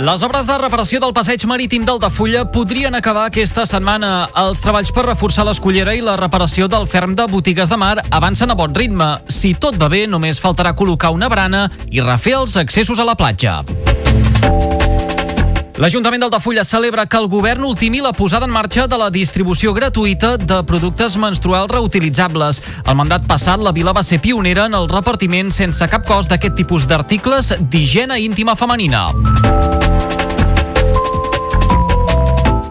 Les obres de reparació del passeig marítim d'Altafulla podrien acabar aquesta setmana. Els treballs per reforçar l'escollera i la reparació del ferm de botigues de mar avancen a bon ritme. Si tot va bé, només faltarà col·locar una barana i refer els accessos a la platja. L'Ajuntament d'Altafulla celebra que el govern ultimi la posada en marxa de la distribució gratuïta de productes menstruals reutilitzables. El mandat passat, la vila va ser pionera en el repartiment sense cap cost d'aquest tipus d'articles d'higiene íntima femenina.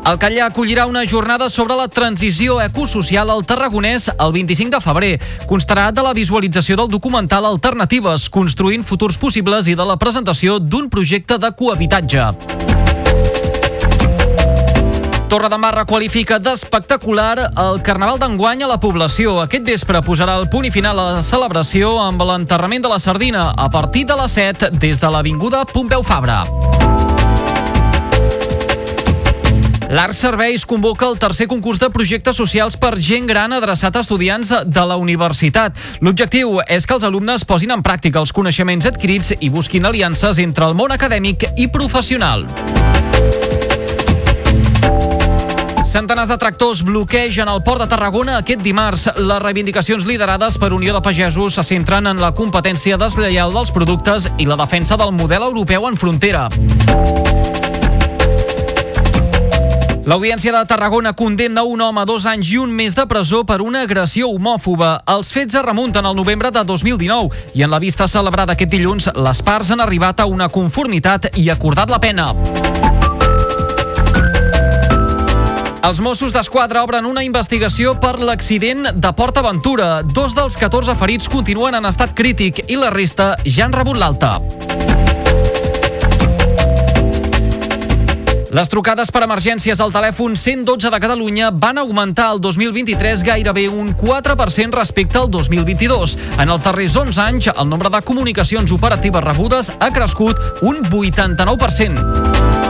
El Catllà acollirà una jornada sobre la transició ecosocial al Tarragonès el 25 de febrer. Constarà de la visualització del documental Alternatives, construint futurs possibles i de la presentació d'un projecte de cohabitatge. Torredembarra qualifica d'espectacular el Carnaval d'enguany a la població. Aquest vespre posarà el punt i final a la celebració amb l'enterrament de la sardina a partir de les 7 des de l'Avinguda Pompeu Fabra. L'Art Serveis convoca el tercer concurs de projectes socials per gent gran adreçat a estudiants de la universitat. L'objectiu és que els alumnes posin en pràctica els coneixements adquirits i busquin aliances entre el món acadèmic i professional. Centenars de tractors bloquegen el port de Tarragona aquest dimarts. Les reivindicacions liderades per Unió de Pagesos se centren en la competència deslleial dels productes i la defensa del model europeu en frontera. L'Audiència de Tarragona condemna un home a dos anys i un mes de presó per una agressió homòfoba. Els fets es remunten al novembre de 2019 i en la vista celebrada aquest dilluns les parts han arribat a una conformitat i acordat la pena. Els Mossos d'Esquadra obren una investigació per l'accident de Port Aventura. Dos dels 14 ferits continuen en estat crític i la resta ja han rebut l'alta. Les trucades per emergències al telèfon 112 de Catalunya van augmentar el 2023 gairebé un 4% respecte al 2022. En els darrers 11 anys, el nombre de comunicacions operatives rebudes ha crescut un 89%.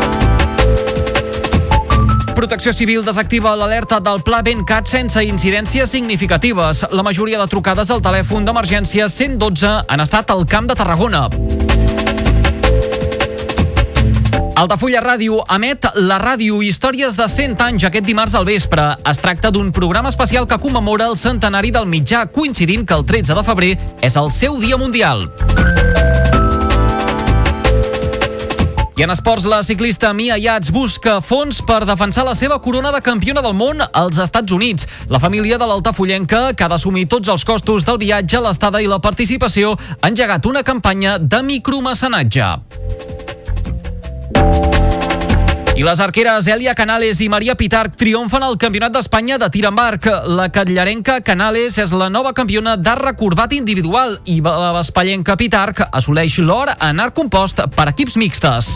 Protecció Civil desactiva l'alerta del Pla Bencat sense incidències significatives. La majoria de trucades al telèfon d'emergència 112 han estat al Camp de Tarragona. Altafulla Ràdio emet la ràdio Històries de 100 anys aquest dimarts al vespre. Es tracta d'un programa especial que commemora el centenari del mitjà, coincidint que el 13 de febrer és el seu dia mundial. I en esports, la ciclista Mia Yats busca fons per defensar la seva corona de campiona del món als Estats Units. La família de l'altafullenca, que ha d'assumir tots els costos del viatge, l'estada i la participació, ha engegat una campanya de micromecenatge. I les arqueres Elia Canales i Maria Pitarch triomfen al Campionat d'Espanya de tir amb arc. La catllarenca Canales és la nova campiona d'arc recurvat individual i la vespallenca Pitarch assoleix l'or en arc compost per equips mixtes.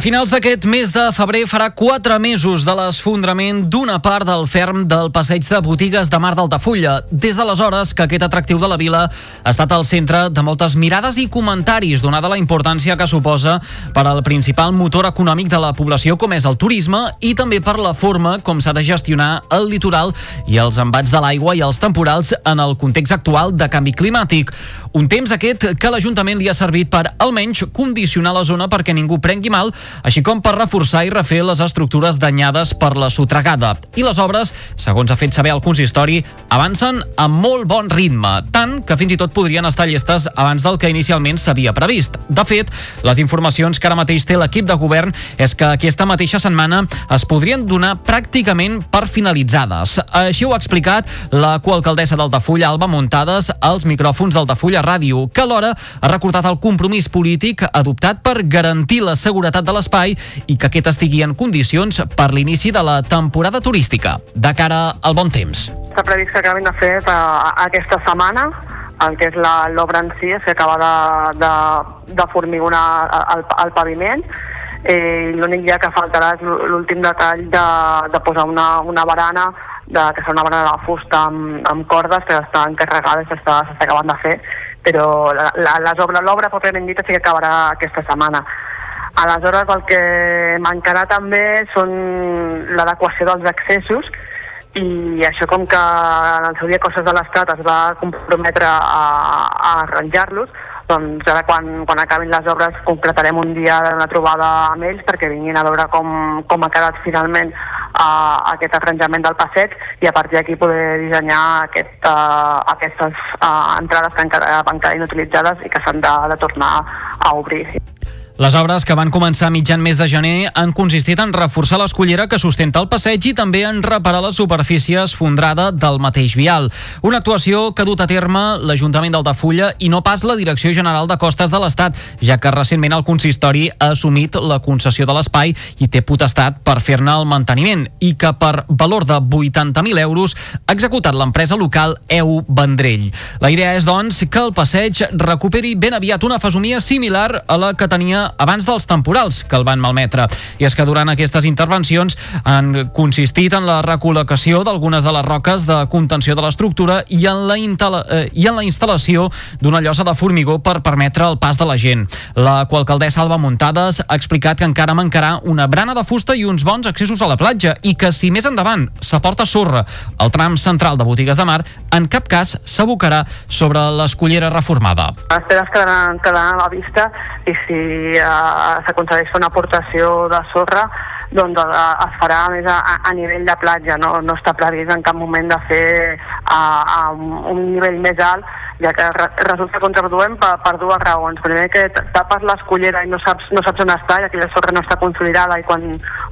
A finals d'aquest mes de febrer farà quatre mesos de l'esfondrament d'una part del ferm del passeig de botigues de Mar d'Altafulla. Des d'aleshores que aquest atractiu de la vila ha estat al centre de moltes mirades i comentaris, donada la importància que suposa per al principal motor econòmic de la població com és el turisme i també per la forma com s'ha de gestionar el litoral i els embats de l'aigua i els temporals en el context actual de canvi climàtic. Un temps aquest que l'Ajuntament li ha servit per almenys condicionar la zona perquè ningú prengui mal així com per reforçar i refer les estructures danyades per la sotregada. I les obres, segons ha fet saber el consistori, avancen amb molt bon ritme, tant que fins i tot podrien estar llestes abans del que inicialment s'havia previst. De fet, les informacions que ara mateix té l'equip de govern és que aquesta mateixa setmana es podrien donar pràcticament per finalitzades. Així ho ha explicat la coalcaldessa d'Altafulla, Alba Muntades, als micròfons d'Altafulla Ràdio, que alhora ha recordat el compromís polític adoptat per garantir la seguretat de l'espai i que aquest estigui en condicions per l'inici de la temporada turística, de cara al bon temps. Està previst que acabin de fer a, aquesta setmana el que és l'obra en si, és acaba de, de, de formigonar el, el paviment. Eh, l'únic ja que faltarà és l'últim detall de, de posar una, una barana de, que serà una barana de fusta amb, amb cordes que està encarregada i s'està acabant de fer. Però l'obra pròpiament dita sí que acabarà aquesta setmana Aleshores, el que mancarà també són l'adequació dels accessos i això com que en el seu dia Costes de l'Estat es va comprometre a, a arranjar-los, doncs ara quan, quan acabin les obres concretarem un dia una trobada amb ells perquè vinguin a veure com, com ha quedat finalment uh, aquest arranjament del passeig i a partir d'aquí poder dissenyar aquest, uh, aquestes uh, entrades que encara van quedar inutilitzades i que s'han de, de tornar a obrir. Les obres que van començar mitjan mes de gener han consistit en reforçar l'escollera que sustenta el passeig i també en reparar la superfície esfondrada del mateix vial. Una actuació que ha dut a terme l'Ajuntament d'Altafulla i no pas la Direcció General de Costes de l'Estat, ja que recentment el consistori ha assumit la concessió de l'espai i té potestat per fer-ne el manteniment i que per valor de 80.000 euros ha executat l'empresa local EU Vendrell. La idea és, doncs, que el passeig recuperi ben aviat una fesomia similar a la que tenia abans dels temporals que el van malmetre. I és que durant aquestes intervencions han consistit en la recol·locació d'algunes de les roques de contenció de l'estructura i, en la eh, i en la instal·lació d'una llosa de formigó per permetre el pas de la gent. La qualcaldessa Alba Muntades ha explicat que encara mancarà una brana de fusta i uns bons accessos a la platja i que si més endavant s'aporta sorra al tram central de botigues de mar, en cap cas s'abocarà sobre l'escollera reformada. Les pedres quedaran, quedaran a la vista i si s'aconsegueix fer una aportació de sorra doncs es farà més a, a nivell de platja, no, no està previst en cap moment de fer a, a un nivell més alt, ja que re, resulta contraproduent per, per dues raons. Primer que tapes l'escollera i no saps, no saps on està i aquella sorra no està consolidada i quan,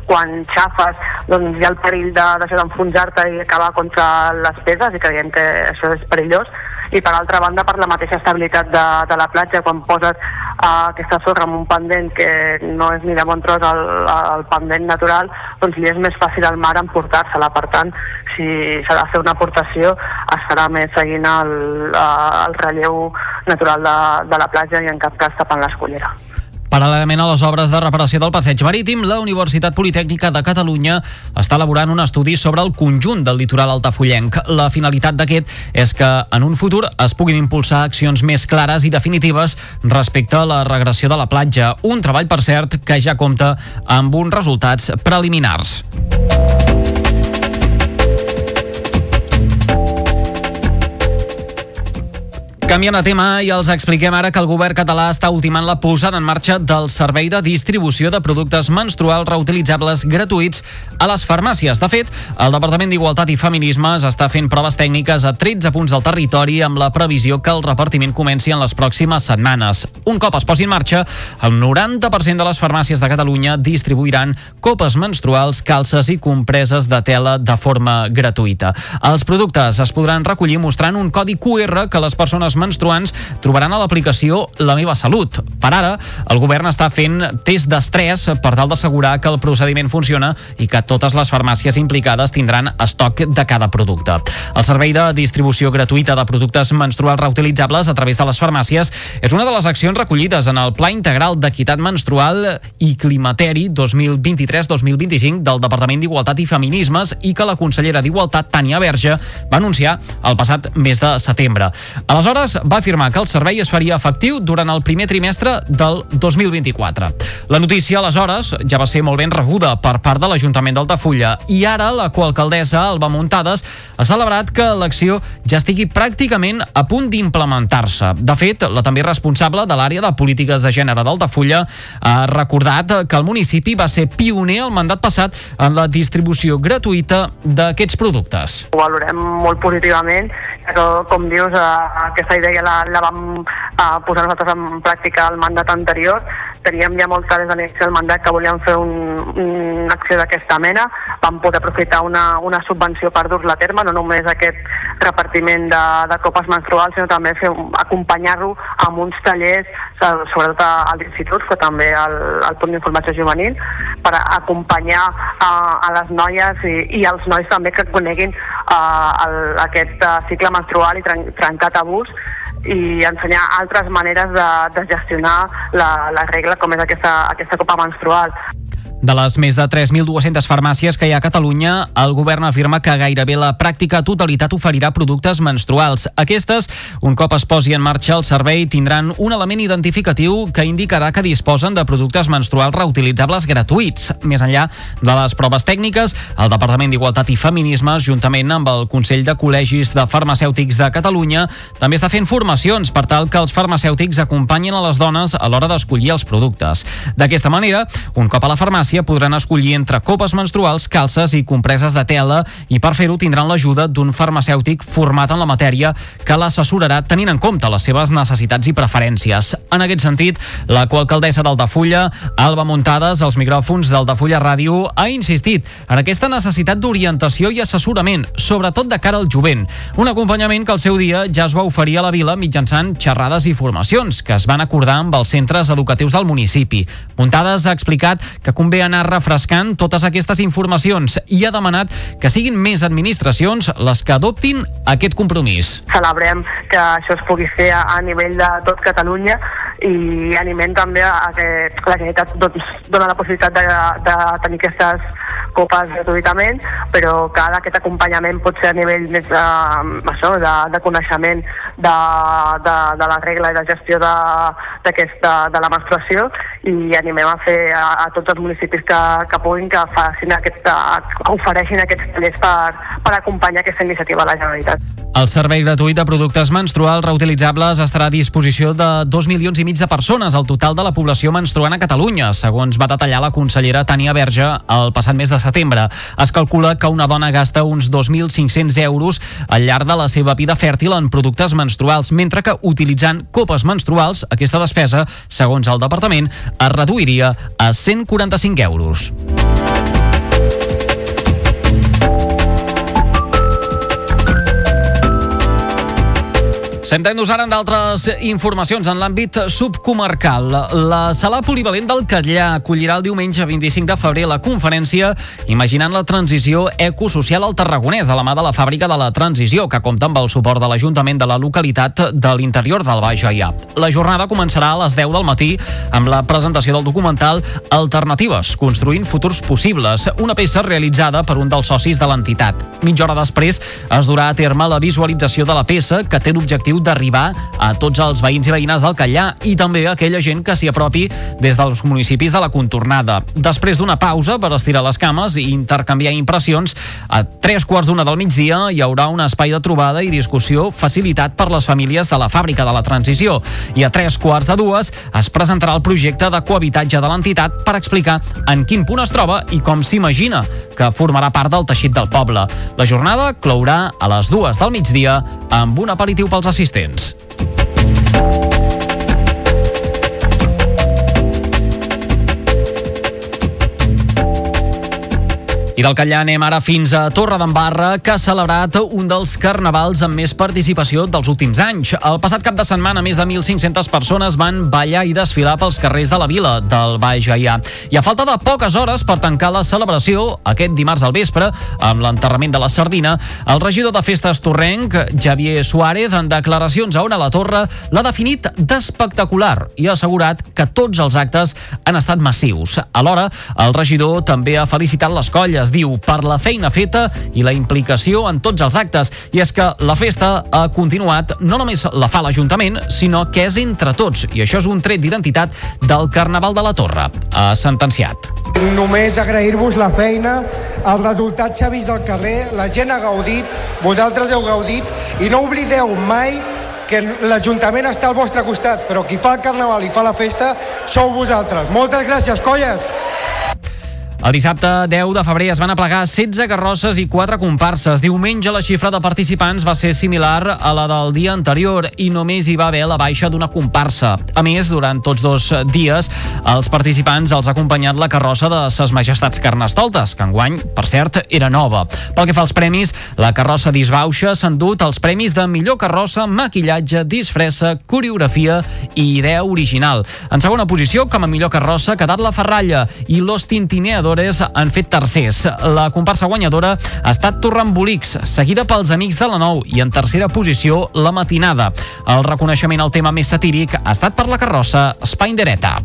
quan xafes doncs hi ha el perill de, de d'enfonsar-te i acabar contra les peses i creiem que això és perillós i per altra banda per la mateixa estabilitat de, de la platja quan poses uh, aquesta sorra en un pendent que no és ni de bon tros el, el pendent natural doncs li és més fàcil al mar emportar-se-la per tant si s'ha de fer una aportació es farà més seguint el, el relleu natural de, de la platja i en cap cas tapant l'escollera. Paral·lelament a les obres de reparació del passeig marítim, la Universitat Politècnica de Catalunya està elaborant un estudi sobre el conjunt del litoral altafollenc. La finalitat d'aquest és que en un futur es puguin impulsar accions més clares i definitives respecte a la regressió de la platja, un treball, per cert, que ja compta amb uns resultats preliminars. Canviant de tema i els expliquem ara que el govern català està ultimant la posada en marxa del servei de distribució de productes menstruals reutilitzables gratuïts a les farmàcies. De fet, el Departament d'Igualtat i Feminismes està fent proves tècniques a 13 punts del territori amb la previsió que el repartiment comenci en les pròximes setmanes. Un cop es posi en marxa, el 90% de les farmàcies de Catalunya distribuiran copes menstruals, calces i compreses de tela de forma gratuïta. Els productes es podran recollir mostrant un codi QR que les persones menstruants trobaran a l'aplicació La meva salut. Per ara, el govern està fent test d'estrès per tal d'assegurar que el procediment funciona i que totes les farmàcies implicades tindran estoc de cada producte. El servei de distribució gratuïta de productes menstruals reutilitzables a través de les farmàcies és una de les accions recollides en el Pla Integral d'Equitat Menstrual i Climateri 2023-2025 del Departament d'Igualtat i Feminismes i que la consellera d'Igualtat, Tània Verge, va anunciar el passat mes de setembre. Aleshores, va afirmar que el servei es faria efectiu durant el primer trimestre del 2024. La notícia, aleshores, ja va ser molt ben rebuda per part de l'Ajuntament d'Altafulla i ara la coalcaldessa, Alba Muntades, ha celebrat que l'acció ja estigui pràcticament a punt d'implementar-se. De fet, la també responsable de l'àrea de polítiques de gènere d'Altafulla ha recordat que el municipi va ser pioner el mandat passat en la distribució gratuïta d'aquests productes. Ho valorem molt positivament, però com dius, eh, aquesta idea la, la vam eh, posar nosaltres en pràctica al mandat anterior. Teníem ja molt clar des de l'inici del mandat que volíem fer un, una acció d'aquesta mena. Vam poder aprofitar una, una subvenció per dur-la a terme, no només aquest repartiment de, de copes menstruals, sinó també acompanyar-lo amb uns tallers, sobretot a l'institut, però també al, al punt d'informació juvenil, per acompanyar a, a les noies i, i als nois també que coneguin uh, el, aquest cicle menstrual i tren, trencar tabús i ensenyar altres maneres de, de gestionar la, la regla com és aquesta, aquesta copa menstrual. De les més de 3.200 farmàcies que hi ha a Catalunya, el govern afirma que gairebé la pràctica totalitat oferirà productes menstruals. Aquestes, un cop es posi en marxa el servei, tindran un element identificatiu que indicarà que disposen de productes menstruals reutilitzables gratuïts. Més enllà de les proves tècniques, el Departament d'Igualtat i Feminismes, juntament amb el Consell de Col·legis de Farmacèutics de Catalunya, també està fent formacions per tal que els farmacèutics acompanyin a les dones a l'hora d'escollir els productes. D'aquesta manera, un cop a la farmàcia, farmàcia podran escollir entre copes menstruals, calces i compreses de tela i per fer-ho tindran l'ajuda d'un farmacèutic format en la matèria que l'assessorarà tenint en compte les seves necessitats i preferències. En aquest sentit, la coalcaldessa d'Altafulla, Alba Muntades, als micròfons d'Altafulla Ràdio, ha insistit en aquesta necessitat d'orientació i assessorament, sobretot de cara al jovent. Un acompanyament que al seu dia ja es va oferir a la vila mitjançant xerrades i formacions que es van acordar amb els centres educatius del municipi. Muntades ha explicat que convé també anar refrescant totes aquestes informacions i ha demanat que siguin més administracions les que adoptin aquest compromís. Celebrem que això es pugui fer a nivell de tot Catalunya i animem també a que la Generalitat doncs, dona la possibilitat de, de tenir aquestes copes gratuïtament, però ara aquest acompanyament pot ser a nivell més de, això, de, de coneixement de, de, de la regla i de gestió de, de, de la menstruació i animem a fer a, a tots els municipis que, que puguin que facin aquesta, ofereixin aquests tallers per, per acompanyar aquesta iniciativa a la Generalitat. El servei gratuït de productes menstruals reutilitzables estarà a disposició de 2 milions i mig de persones, al total de la població menstruant a Catalunya, segons va detallar la consellera Tània Verge el passat mes de setembre. Es calcula que una dona gasta uns 2.500 euros al llarg de la seva vida fèrtil en productes menstruals, mentre que utilitzant copes menstruals, aquesta despesa, segons el departament, es reduiria a 145 euros. Centrem-nos ara en d'altres informacions en l'àmbit subcomarcal. La sala polivalent del Catllà acollirà el diumenge 25 de febrer la conferència Imaginant la transició ecosocial al Tarragonès de la mà de la fàbrica de la transició, que compta amb el suport de l'Ajuntament de la localitat de l'interior del Baix Gaià. La jornada començarà a les 10 del matí amb la presentació del documental Alternatives, construint futurs possibles, una peça realitzada per un dels socis de l'entitat. Mitja hora després es durà a terme la visualització de la peça, que té l'objectiu d'arribar a tots els veïns i veïnes del Callà i també a aquella gent que s'hi apropi des dels municipis de la contornada. Després d'una pausa per estirar les cames i intercanviar impressions, a tres quarts d'una del migdia hi haurà un espai de trobada i discussió facilitat per les famílies de la fàbrica de la transició i a tres quarts de dues es presentarà el projecte de cohabitatge de l'entitat per explicar en quin punt es troba i com s'imagina que formarà part del teixit del poble. La jornada clourà a les dues del migdia amb un aperitiu pels assistents assistents. I del Catllà anem ara fins a Torredembarra, que ha celebrat un dels carnavals amb més participació dels últims anys. El passat cap de setmana, més de 1.500 persones van ballar i desfilar pels carrers de la vila del Baix Gaià. I a falta de poques hores per tancar la celebració, aquest dimarts al vespre, amb l'enterrament de la sardina, el regidor de Festes Torrenc, Javier Suárez, en declaracions a Ona la Torre, l'ha definit d'espectacular i ha assegurat que tots els actes han estat massius. Alhora, el regidor també ha felicitat les colles es diu per la feina feta i la implicació en tots els actes. I és que la festa ha continuat, no només la fa l'Ajuntament, sinó que és entre tots. I això és un tret d'identitat del Carnaval de la Torre. Ha sentenciat. Només agrair-vos la feina, el resultat s'ha vist al carrer, la gent ha gaudit, vosaltres heu gaudit i no oblideu mai que l'Ajuntament està al vostre costat, però qui fa el Carnaval i fa la festa sou vosaltres. Moltes gràcies, colles! El dissabte 10 de febrer es van aplegar 16 carrosses i 4 comparses. Diumenge la xifra de participants va ser similar a la del dia anterior i només hi va haver la baixa d'una comparsa. A més, durant tots dos dies, els participants els ha acompanyat la carrossa de Ses Majestats Carnestoltes, que enguany, per cert, era nova. Pel que fa als premis, la carrossa d'Isbauxa s'ha endut els premis de millor carrossa, maquillatge, disfressa, coreografia i idea original. En segona posició, com a millor carrossa, ha quedat la Ferralla i Los Tintineadors guanyadores han fet tercers. La comparsa guanyadora ha estat Torrembolics, seguida pels Amics de la Nou i en tercera posició la Matinada. El reconeixement al tema més satíric ha estat per la carrossa Spaindereta.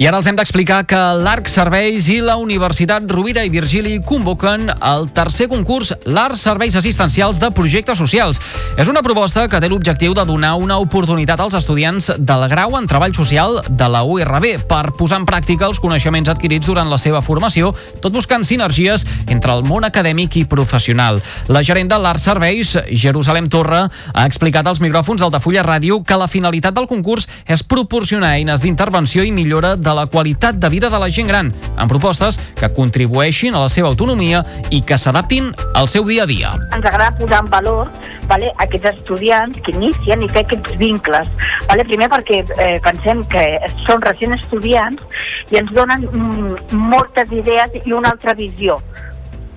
I ara els hem d'explicar que l'Arc Serveis i la Universitat Rovira i Virgili convoquen el tercer concurs l'Arc Serveis Assistencials de Projectes Socials. És una proposta que té l'objectiu de donar una oportunitat als estudiants del grau en Treball Social de la URB per posar en pràctica els coneixements adquirits durant la seva formació, tot buscant sinergies entre el món acadèmic i professional. La gerent de l'Arc Serveis, Jerusalem Torre, ha explicat als micròfons d'Altafulla Ràdio que la finalitat del concurs és proporcionar eines d'intervenció i millora de de la qualitat de vida de la gent gran, amb propostes que contribueixin a la seva autonomia i que s'adaptin al seu dia a dia. Ens agrada posar en valor vale, aquests estudiants que inicien i fer aquests vincles. Vale? Primer perquè eh, pensem que són recent estudiants i ens donen mm, moltes idees i una altra visió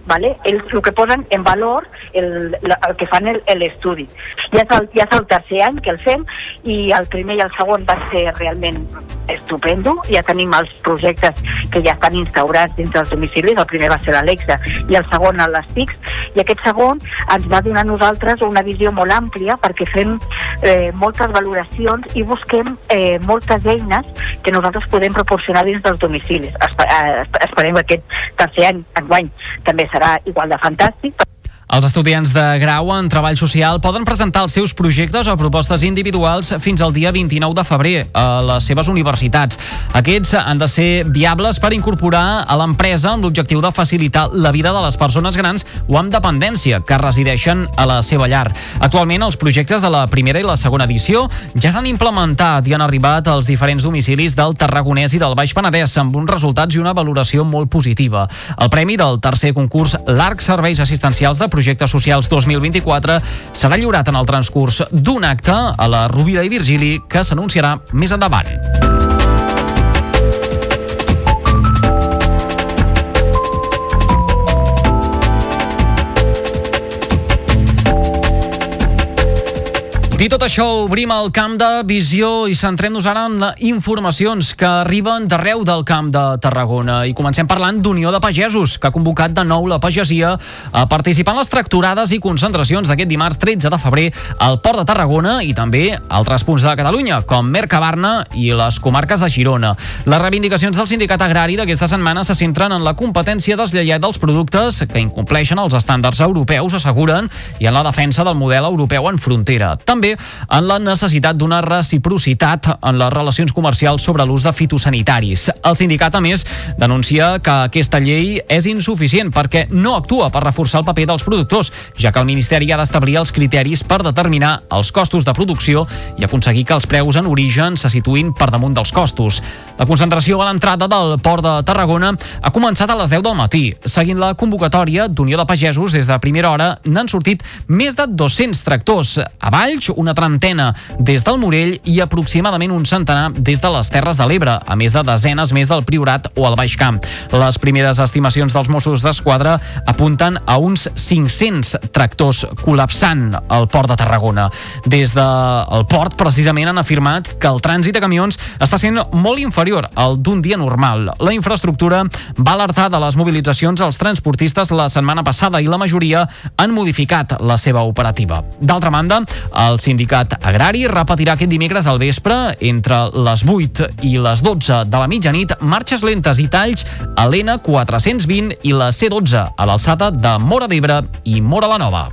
¿vale? Ells el que posen en valor el, el que fan l'estudi. Ja és, el, ja és el tercer any que el fem i el primer i el segon va ser realment estupendo. Ja tenim els projectes que ja estan instaurats dins dels domicilis. El primer va ser l'Alexa i el segon a les TICs. I aquest segon ens va donar a nosaltres una visió molt àmplia perquè fem eh, moltes valoracions i busquem eh, moltes eines que nosaltres podem proporcionar dins dels domicilis. Eh, esperem que aquest tercer any, enguany, també serà igual de fantàstic. Els estudiants de grau en treball social poden presentar els seus projectes o propostes individuals fins al dia 29 de febrer a les seves universitats. Aquests han de ser viables per incorporar a l'empresa amb l'objectiu de facilitar la vida de les persones grans o amb dependència que resideixen a la seva llar. Actualment, els projectes de la primera i la segona edició ja s'han implementat i han arribat als diferents domicilis del Tarragonès i del Baix Penedès amb uns resultats i una valoració molt positiva. El premi del tercer concurs L'Arc Serveis Assistencials de Projectes Projectes Socials 2024 serà lliurat en el transcurs d'un acte a la Rovira i Virgili que s'anunciarà més endavant. Dit tot això, obrim el camp de visió i centrem-nos ara en informacions que arriben d'arreu del camp de Tarragona. I comencem parlant d'Unió de Pagesos, que ha convocat de nou la pagesia a participar en les tracturades i concentracions d'aquest dimarts 13 de febrer al Port de Tarragona i també altres punts de Catalunya, com Mercabarna i les comarques de Girona. Les reivindicacions del sindicat agrari d'aquesta setmana se centren en la competència deslleiat dels productes que incompleixen els estàndards europeus, asseguren, i en la defensa del model europeu en frontera. També en la necessitat d'una reciprocitat en les relacions comercials sobre l'ús de fitosanitaris. El sindicat, a més, denuncia que aquesta llei és insuficient perquè no actua per reforçar el paper dels productors, ja que el Ministeri ha d'establir els criteris per determinar els costos de producció i aconseguir que els preus en origen se situïn per damunt dels costos. La concentració a l'entrada del Port de Tarragona ha començat a les 10 del matí. Seguint la convocatòria d'Unió de Pagesos, des de primera hora n'han sortit més de 200 tractors. A Valls, una trentena des del Morell i aproximadament un centenar des de les Terres de l'Ebre, a més de desenes més del Priorat o el Baix Camp. Les primeres estimacions dels Mossos d'Esquadra apunten a uns 500 tractors col·lapsant al port de Tarragona. Des del port, precisament, han afirmat que el trànsit de camions està sent molt inferior al d'un dia normal. La infraestructura va alertar de les mobilitzacions als transportistes la setmana passada i la majoria han modificat la seva operativa. D'altra banda, el sindicat agrari repetirà aquest dimecres al vespre entre les 8 i les 12 de la mitjanit marxes lentes i talls a l'N420 i la C12 a l'alçada de Mora d'Ebre i Mora la Nova.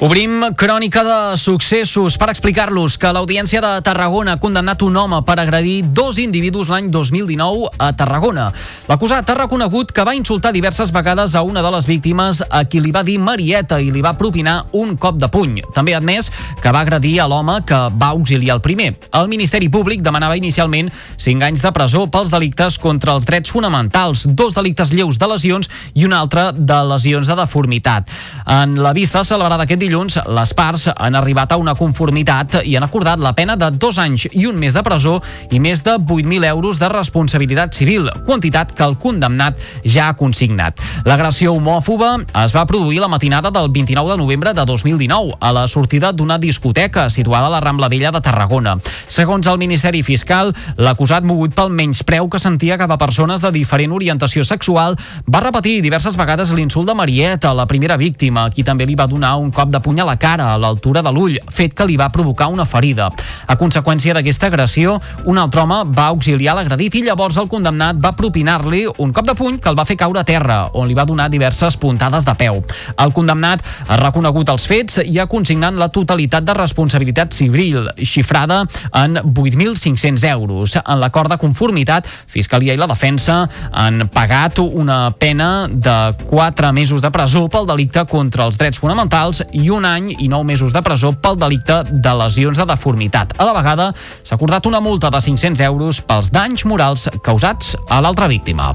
Obrim crònica de successos per explicar-los que l'Audiència de Tarragona ha condemnat un home per agredir dos individus l'any 2019 a Tarragona. L'acusat ha reconegut que va insultar diverses vegades a una de les víctimes a qui li va dir Marieta i li va propinar un cop de puny. També ha admès que va agredir a l'home que va auxiliar el primer. El Ministeri Públic demanava inicialment 5 anys de presó pels delictes contra els drets fonamentals, dos delictes lleus de lesions i un altre de lesions de deformitat. En la vista celebrada aquest dilluns, les parts han arribat a una conformitat i han acordat la pena de dos anys i un mes de presó i més de 8.000 euros de responsabilitat civil, quantitat que el condemnat ja ha consignat. L'agressió homòfoba es va produir la matinada del 29 de novembre de 2019 a la sortida d'una discoteca situada a la Rambla Vella de Tarragona. Segons el Ministeri Fiscal, l'acusat mogut pel menyspreu que sentia cap a persones de diferent orientació sexual va repetir diverses vegades l'insult de Marieta, la primera víctima, qui també li va donar un cop de puny a la cara a l'altura de l'ull, fet que li va provocar una ferida. A conseqüència d'aquesta agressió, un altre home va auxiliar l'agredit i llavors el condemnat va propinar-li un cop de puny que el va fer caure a terra, on li va donar diverses puntades de peu. El condemnat ha reconegut els fets i ha consignat la totalitat de responsabilitat civil, xifrada en 8.500 euros. En l'acord de conformitat, Fiscalia i la defensa han pagat una pena de 4 mesos de presó pel delicte contra els drets fonamentals i un any i nou mesos de presó pel delicte de lesions de deformitat. A la vegada, s'ha acordat una multa de 500 euros pels danys morals causats a l'altra víctima.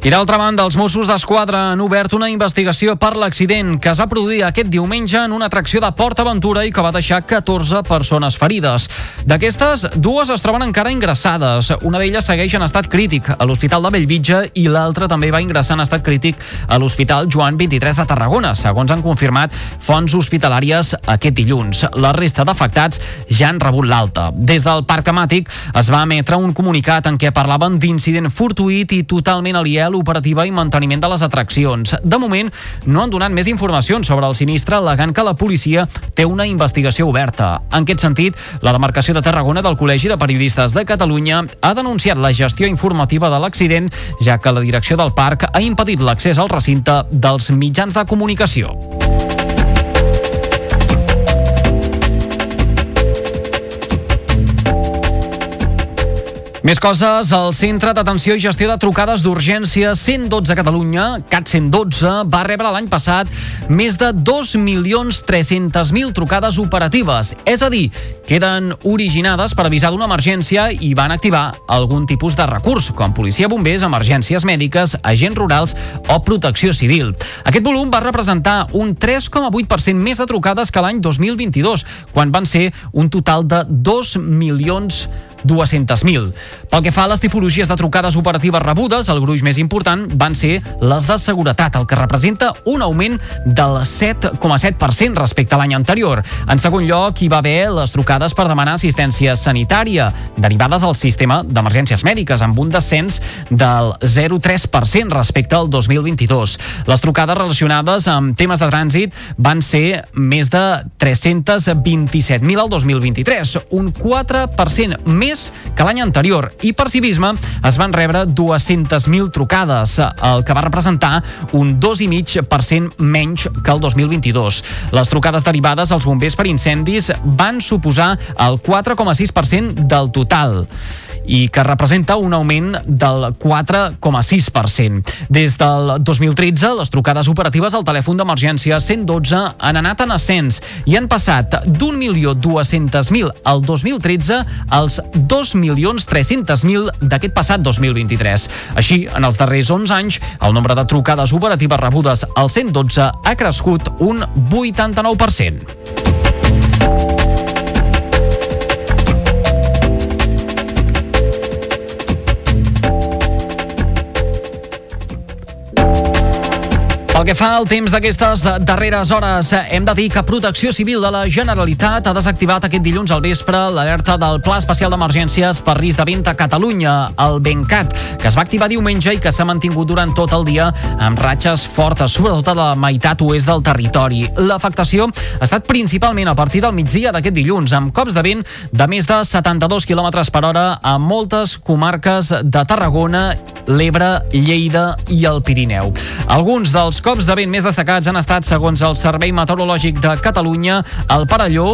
I d'altra banda, els Mossos d'Esquadra han obert una investigació per l'accident que es va produir aquest diumenge en una atracció de Port Aventura i que va deixar 14 persones ferides. D'aquestes, dues es troben encara ingressades. Una d'elles segueix en estat crític a l'Hospital de Bellvitge i l'altra també va ingressar en estat crític a l'Hospital Joan 23 de Tarragona, segons han confirmat fonts hospitalàries aquest dilluns. La resta d'afectats ja han rebut l'alta. Des del parc temàtic es va emetre un comunicat en què parlaven d'incident fortuït i totalment aliè l'operativa i manteniment de les atraccions. De moment, no han donat més informacions sobre el sinistre, alegant que la policia té una investigació oberta. En aquest sentit, la demarcació de Tarragona del Col·legi de Periodistes de Catalunya ha denunciat la gestió informativa de l'accident, ja que la direcció del parc ha impedit l'accés al recinte dels mitjans de comunicació. Més coses, el Centre d'Atenció i Gestió de Trucades d'Urgència 112 Catalunya, CAT 112, va rebre l'any passat més de 2.300.000 trucades operatives. És a dir, queden originades per avisar d'una emergència i van activar algun tipus de recurs, com policia, bombers, emergències mèdiques, agents rurals o protecció civil. Aquest volum va representar un 3,8% més de trucades que l'any 2022, quan van ser un total de 2 milions 200.000. Pel que fa a les tipologies de trucades operatives rebudes, el gruix més important van ser les de seguretat, el que representa un augment del 7,7% respecte a l'any anterior. En segon lloc, hi va haver les trucades per demanar assistència sanitària, derivades al sistema d'emergències mèdiques, amb un descens del 0,3% respecte al 2022. Les trucades relacionades amb temes de trànsit van ser més de 327.000 al 2023, un 4% més més que l'any anterior i per civisme es van rebre 200.000 trucades, el que va representar un 2,5% menys que el 2022. Les trucades derivades als bombers per incendis van suposar el 4,6% del total. I que representa un augment del 4,6%. Des del 2013, les trucades operatives al telèfon d'emergència 112 han anat en ascens i han passat d'1.200.000 al 2013 als 2.300.000 d'aquest passat 2023. Així, en els darrers 11 anys, el nombre de trucades operatives rebudes al 112 ha crescut un 89%. Pel que fa al temps d'aquestes darreres hores, hem de dir que Protecció Civil de la Generalitat ha desactivat aquest dilluns al vespre l'alerta del Pla Especial d'Emergències per risc de vent a Catalunya, el Bencat, que es va activar diumenge i que s'ha mantingut durant tot el dia amb ratxes fortes, sobretot a la meitat oest del territori. L'afectació ha estat principalment a partir del migdia d'aquest dilluns, amb cops de vent de més de 72 km per hora a moltes comarques de Tarragona, l'Ebre, Lleida i el Pirineu. Alguns dels cops cops de vent més destacats han estat, segons el Servei Meteorològic de Catalunya, el Parelló,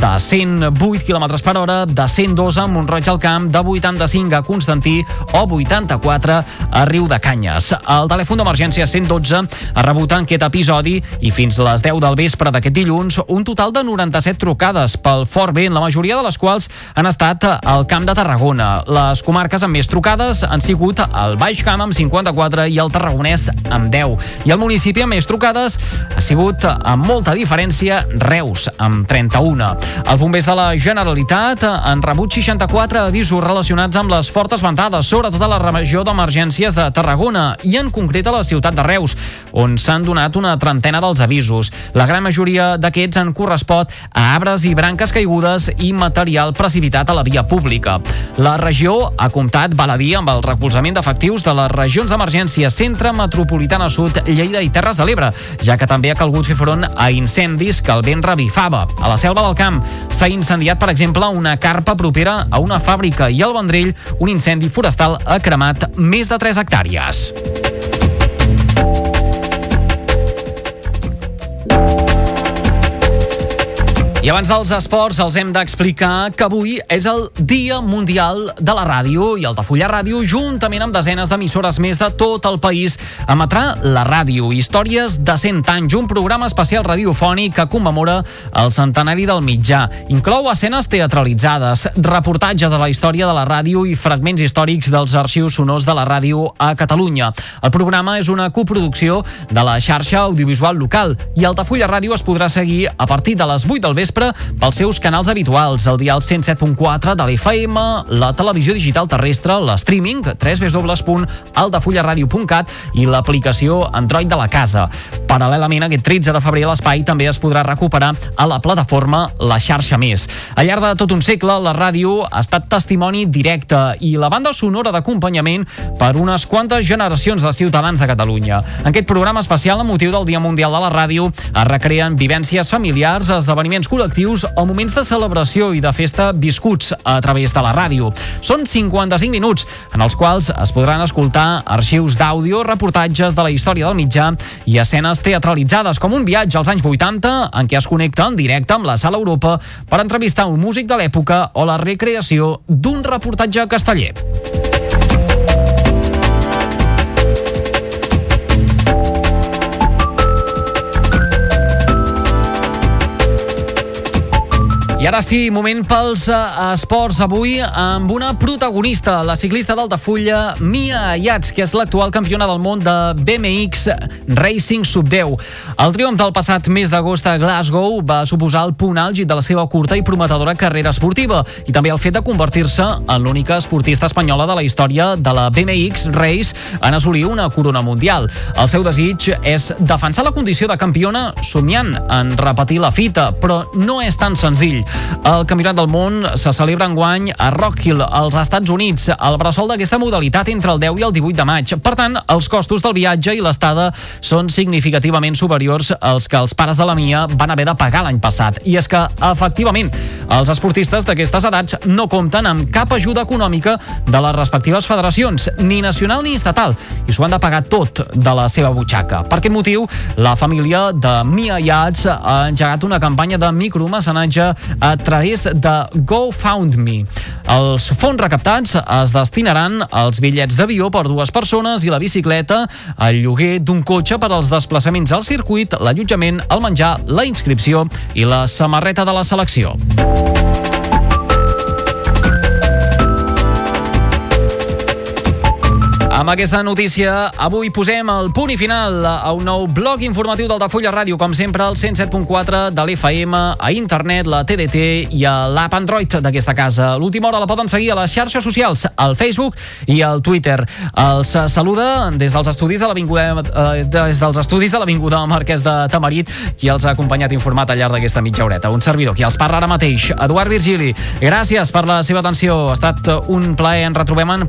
de 108 km per hora, de 102 a Montroig al Camp, de 85 a Constantí o 84 a Riu de Canyes. El telèfon d'emergència 112 ha rebut aquest episodi i fins a les 10 del vespre d'aquest dilluns un total de 97 trucades pel fort vent, la majoria de les quals han estat al Camp de Tarragona. Les comarques amb més trucades han sigut el Baix Camp amb 54 i el Tarragonès amb 10. I el municipi municipi amb més trucades ha sigut amb molta diferència Reus, amb 31. Els bombers de la Generalitat han rebut 64 avisos relacionats amb les fortes ventades, sobretot a la regió d'emergències de Tarragona i en concret a la ciutat de Reus, on s'han donat una trentena dels avisos. La gran majoria d'aquests han correspot a arbres i branques caigudes i material precipitat a la via pública. La regió ha comptat, val a dir, amb el recolzament d'efectius de les regions d'emergència Centre Metropolitana Sud, Lleida i i Terres de l'Ebre, ja que també ha calgut fer front a incendis que el vent revifava. A la selva del camp s'ha incendiat, per exemple, una carpa propera a una fàbrica i al Vendrell un incendi forestal ha cremat més de 3 hectàrees. I abans dels esports els hem d'explicar que avui és el Dia Mundial de la Ràdio i Altafulla Ràdio, juntament amb desenes d'emissores més de tot el país, emetrà la ràdio Històries de 100 anys, un programa especial radiofònic que commemora el centenari del mitjà. Inclou escenes teatralitzades, reportatges de la història de la ràdio i fragments històrics dels arxius sonors de la ràdio a Catalunya. El programa és una coproducció de la xarxa audiovisual local i Altafulla Ràdio es podrà seguir a partir de les 8 del vespre vespre pels seus canals habituals, el dial 107.4 de l'FM, la televisió digital terrestre, l'streaming, www.altafullaradio.cat i l'aplicació Android de la casa. Paral·lelament, aquest 13 de febrer l'espai també es podrà recuperar a la plataforma La Xarxa Més. Al llarg de tot un segle, la ràdio ha estat testimoni directe i la banda sonora d'acompanyament per unes quantes generacions de ciutadans de Catalunya. En aquest programa especial, amb motiu del Dia Mundial de la Ràdio, es recreen vivències familiars, esdeveniments col·lectius o moments de celebració i de festa viscuts a través de la ràdio. Són 55 minuts en els quals es podran escoltar arxius d'àudio, reportatges de la història del mitjà i escenes teatralitzades, com un viatge als anys 80 en què es connecta en directe amb la Sala Europa per entrevistar un músic de l'època o la recreació d'un reportatge casteller. I ara sí, moment pels uh, esports. Avui amb una protagonista, la ciclista d'Altafulla, Mia Ayats, que és l'actual campiona del món de BMX Racing Sub-10. El triomf del passat mes d'agost a Glasgow va suposar el punt àlgid de la seva curta i prometedora carrera esportiva i també el fet de convertir-se en l'única esportista espanyola de la història de la BMX Race en assolir una corona mundial. El seu desig és defensar la condició de campiona somiant en repetir la fita, però no és tan senzill. El Campionat del Món se celebra enguany a Rock Hill, als Estats Units, el bressol d'aquesta modalitat entre el 10 i el 18 de maig. Per tant, els costos del viatge i l'estada són significativament superiors als que els pares de la Mia van haver de pagar l'any passat. I és que, efectivament, els esportistes d'aquestes edats no compten amb cap ajuda econòmica de les respectives federacions, ni nacional ni estatal, i s'ho han de pagar tot de la seva butxaca. Per aquest motiu, la família de Mia Yachts ha engegat una campanya de micromecenatge a través de GoFoundMe. Els fons recaptats es destinaran als bitllets d'avió per dues persones i la bicicleta, al lloguer d'un cotxe per als desplaçaments al circuit, l'allotjament, el menjar, la inscripció i la samarreta de la selecció. Amb aquesta notícia, avui posem el punt i final a un nou blog informatiu d'Altafulla Ràdio, com sempre, al 107.4 de l'FM, a internet, la TDT i a l'app Android d'aquesta casa. L'última hora la poden seguir a les xarxes socials, al Facebook i al Twitter. Els saluda des dels estudis de l'Avinguda eh, des dels estudis de l'Avinguda Marquès de Tamarit, qui els ha acompanyat informat al llarg d'aquesta mitja horeta. Un servidor qui els parla ara mateix, Eduard Virgili. Gràcies per la seva atenció. Ha estat un plaer. Ens retrobem en